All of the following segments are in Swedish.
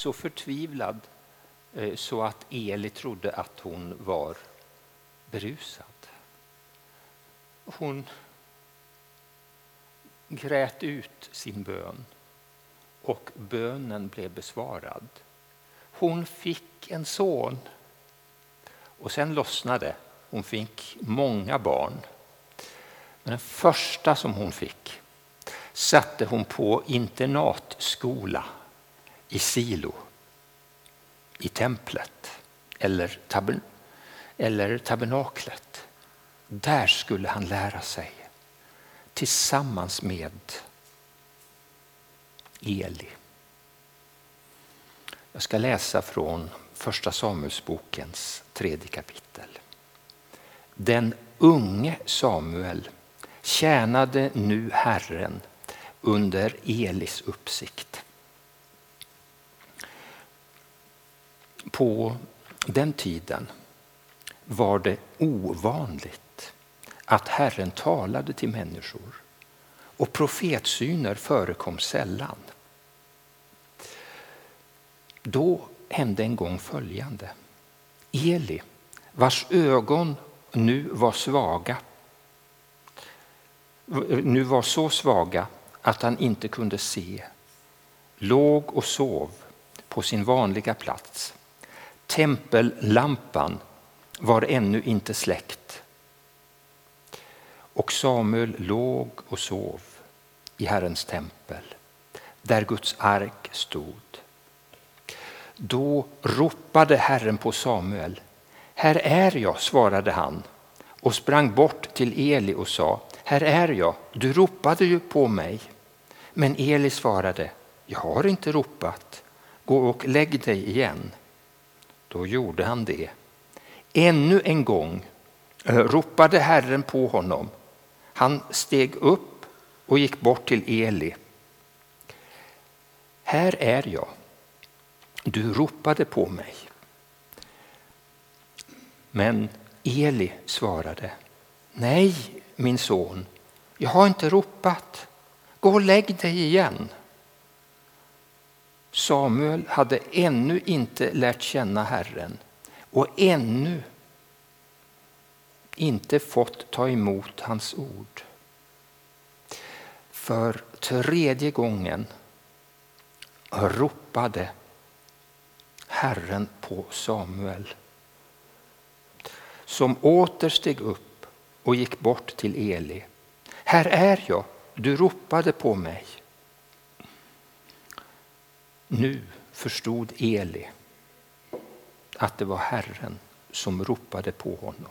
så förtvivlad eh, så att Eli trodde att hon var berusad. Hon grät ut sin bön och bönen blev besvarad. Hon fick en son och sen lossnade. Hon fick många barn. Men den första som hon fick satte hon på internatskola i Silo, i templet eller, tabern eller tabernaklet. Där skulle han lära sig tillsammans med Eli. Jag ska läsa från Första Samuelsbokens tredje kapitel. Den unge Samuel tjänade nu Herren under Elis uppsikt. På den tiden var det ovanligt att Herren talade till människor och profetsyner förekom sällan. Då hände en gång följande. Eli, vars ögon nu var svaga, nu var så svaga att han inte kunde se, låg och sov på sin vanliga plats. Tempellampan var ännu inte släckt och Samuel låg och sov i Herrens tempel där Guds ark stod. Då ropade Herren på Samuel. Här är jag, svarade han och sprang bort till Eli och sa, här är jag, du ropade ju på mig. Men Eli svarade, jag har inte ropat, gå och lägg dig igen. Då gjorde han det. Ännu en gång eh, ropade Herren på honom. Han steg upp och gick bort till Eli. Här är jag. Du ropade på mig. Men Eli svarade, nej min son, jag har inte ropat. Gå och lägg dig igen. Samuel hade ännu inte lärt känna Herren och ännu inte fått ta emot hans ord. För tredje gången ropade Herren på Samuel som åter steg upp och gick bort till Eli. Här är jag, du ropade på mig. Nu förstod Eli att det var Herren som ropade på honom.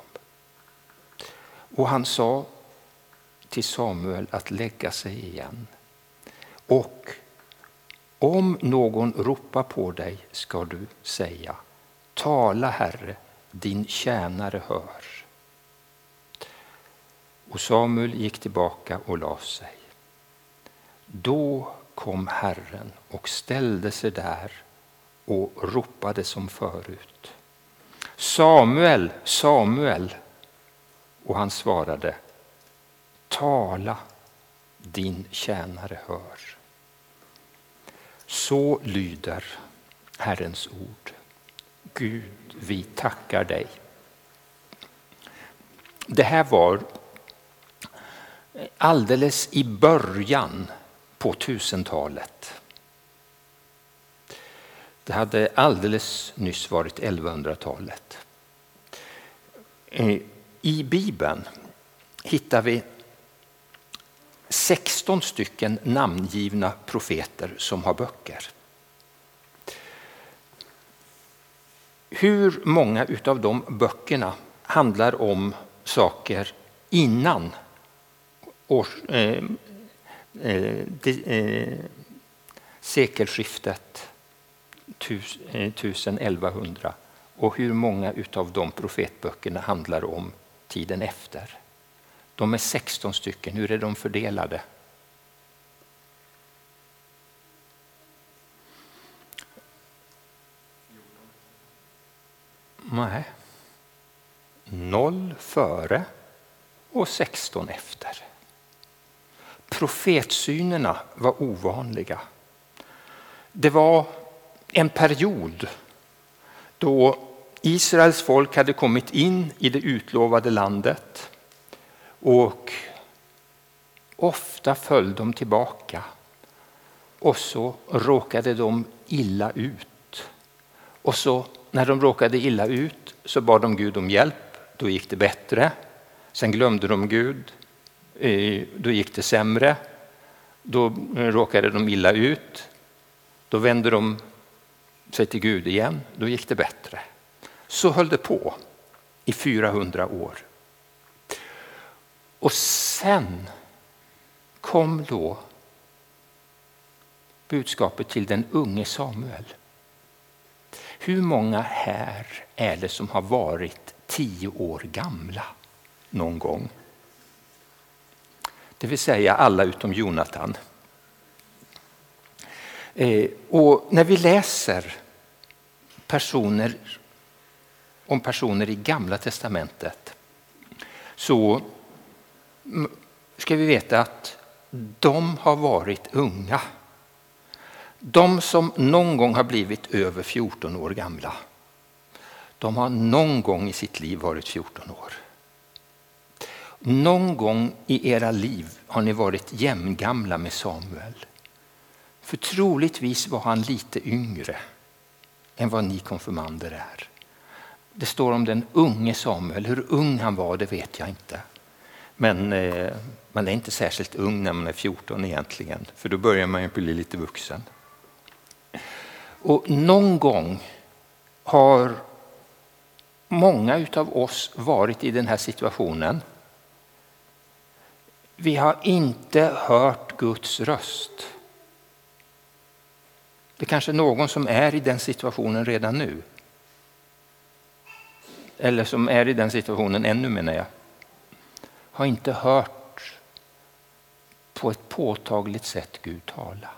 Och han sa till Samuel att lägga sig igen. Och om någon ropar på dig ska du säga Tala, Herre, din tjänare hör. Och Samuel gick tillbaka och la sig. Då kom Herren och ställde sig där och ropade som förut. Samuel, Samuel. Och han svarade, tala, din tjänare hör. Så lyder Herrens ord. Gud, vi tackar dig. Det här var alldeles i början på tusentalet. Det hade alldeles nyss varit 1100-talet. Eh, I Bibeln hittar vi 16 stycken namngivna profeter som har böcker. Hur många av de böckerna handlar om saker innan eh, eh, eh, eh, sekelskiftet 1100 eh, och hur många av de profetböckerna handlar om tiden efter? De är 16 stycken. Hur är de fördelade? Nej. Noll före och 16 efter. Profetsynerna var ovanliga. Det var en period då Israels folk hade kommit in i det utlovade landet och ofta föll de tillbaka och så råkade de illa ut. Och så när de råkade illa ut så bad de Gud om hjälp, då gick det bättre. Sen glömde de Gud, Eh, då gick det sämre. Då eh, råkade de illa ut, då vände de sig till Gud igen, då gick det bättre. Så höll det på i 400 år. Och sen kom då budskapet till den unge Samuel. Hur många här är det som har varit tio år gamla någon gång? Det vill säga alla utom Jonatan. Eh, och när vi läser personer om personer i Gamla testamentet så ska vi veta att de har varit unga. De som någon gång har blivit över 14 år gamla, de har någon gång i sitt liv varit 14 år. Någon gång i era liv har ni varit jämngamla med Samuel. För troligtvis var han lite yngre än vad ni konfirmander är. Det står om den unge Samuel. Hur ung han var det vet jag inte. Men eh, man är inte särskilt ung när man är 14 egentligen, för då börjar man ju bli lite vuxen. Och någon gång har många av oss varit i den här situationen. Vi har inte hört Guds röst. Det är kanske är någon som är i den situationen redan nu. Eller som är i den situationen ännu menar jag. Har inte hört på ett påtagligt sätt Gud tala.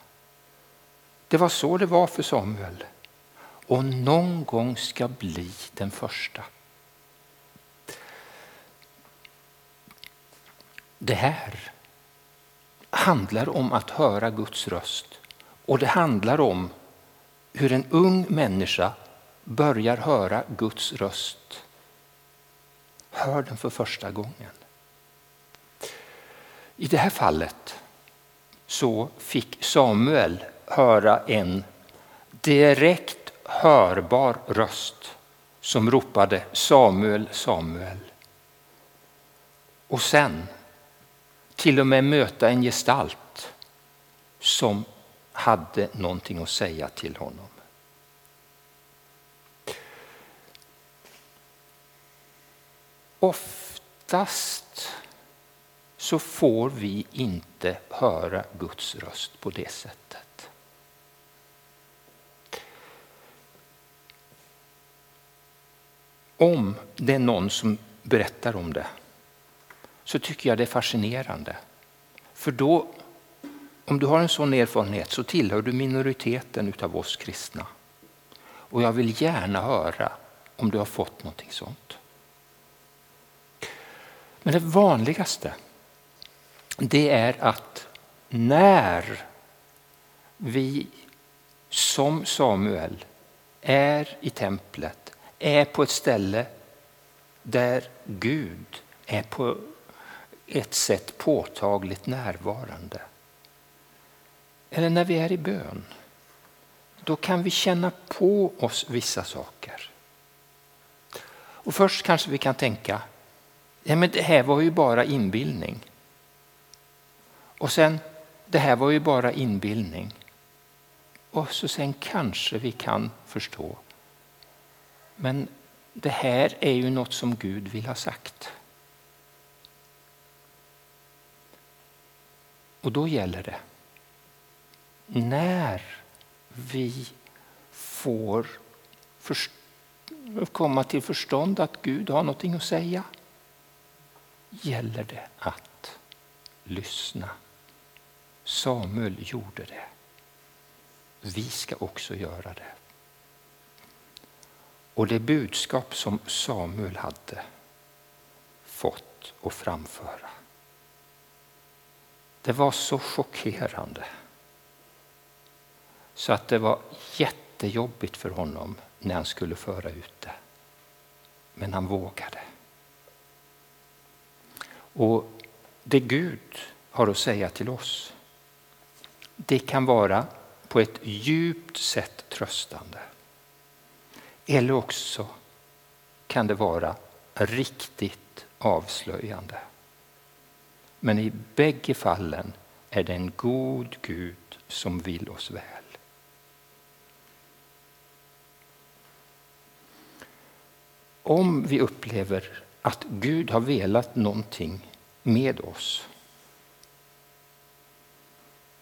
Det var så det var för Samuel. Och någon gång ska bli den första. Det här handlar om att höra Guds röst och det handlar om hur en ung människa börjar höra Guds röst. Hör den för första gången. I det här fallet så fick Samuel höra en direkt hörbar röst som ropade Samuel, Samuel. Och sen till och med möta en gestalt som hade någonting att säga till honom. Oftast så får vi inte höra Guds röst på det sättet. Om det är någon som berättar om det så tycker jag det är fascinerande. För då, om du har en sån erfarenhet så tillhör du minoriteten av oss kristna. Och jag vill gärna höra om du har fått någonting sånt. Men det vanligaste det är att när vi som Samuel är i templet, är på ett ställe där Gud är på ett sätt påtagligt närvarande. Eller när vi är i bön, då kan vi känna på oss vissa saker. Och först kanske vi kan tänka, ja, men det här var ju bara inbildning. Och sen, det här var ju bara inbildning. Och så sen kanske vi kan förstå. Men det här är ju något som Gud vill ha sagt. Och då gäller det, när vi får komma till förstånd att Gud har någonting att säga, gäller det att lyssna. Samuel gjorde det. Vi ska också göra det. Och det budskap som Samuel hade fått att framföra det var så chockerande så att det var jättejobbigt för honom när han skulle föra ut det. Men han vågade. Och det Gud har att säga till oss, det kan vara på ett djupt sätt tröstande. Eller också kan det vara riktigt avslöjande. Men i bägge fallen är det en god Gud som vill oss väl. Om vi upplever att Gud har velat någonting med oss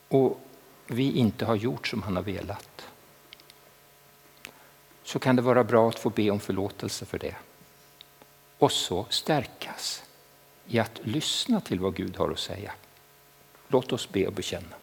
och vi inte har gjort som han har velat så kan det vara bra att få be om förlåtelse för det. Och så stärkas i att lyssna till vad Gud har att säga. Låt oss be och bekänna.